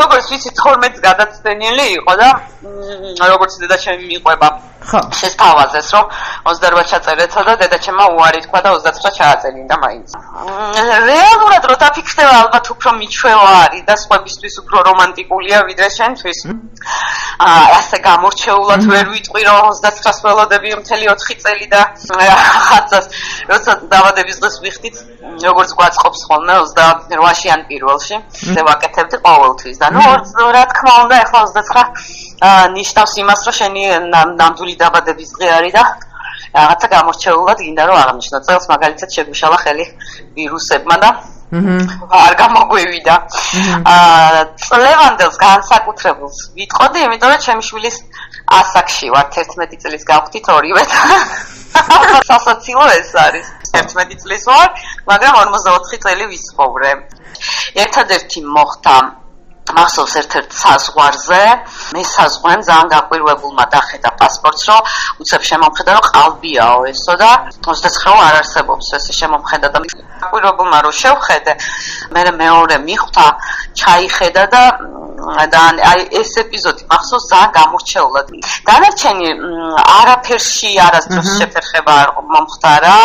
როგორც ვიცი 12-ს გადაცდენილი იყო და როგორც დედა ჩემი მიყვება. ხო შესთავაზეს რომ 28 ჩაწერეთო და დედა ჩემმა უარი თქვა და 29 ჩააწერინდა მაინც. რეალურად რო დაფიქრდება ალბათ უფრო მიჩვევა არის და სხვებისთვის უფრო რომანტიკულია ვიდრე შენთვის. აა ასე გამორჩეულად ვერ ვიტყვი რომ 29-ს ველოდები მთელი 4 წელი და ხაცას როცა დაბადების დღეს ვიხდით როგორც გვაწყობს ხოლმე 28-ში ან პირველში და ვაკეთებდი ყოველთვის და ნუ რა თქმა უნდა ახლა 29 ნიშნავს იმას რომ შენი ნამდვილი დაბადების დღე არის და რაღაცა გამორჩეულად გინდა რომ აღნიშნო წელს მაგალითად შეგვიშალა ხელი ვირუსებმა და არ გამოგვივიდა. აა წლევანდელს განსაკუთრებულს ვიტყოდი, იმიტომ რომ ჩემი შვილის ასაკში ვარ 11 წლის გავხდით ორივე. სასაცილო ეს არის. 11 წლის ვარ, მაგრამ 44 წელი ვისხოვრე. ერთადერთი მოხდა მახსოვს ერთ-ერთ საზღვარზე, მე საზღვარზე ძალიან გაყვირვებულმა დახედა პასპორტს, რომ უცებ შემომხედა, რომ ყალბიაო ესო და 29 არ არსებობს ესე შემომხედა და გაყვირვებულმა რომ შევხედე, მე მეორე მიხვდა, ჩაიხედა და და აი ეს ეპიზოდი მახსოვს ძალიან გამორჩეულად. დანარჩენი არაფერში არასდროს შეფერხება არ მომხდარა.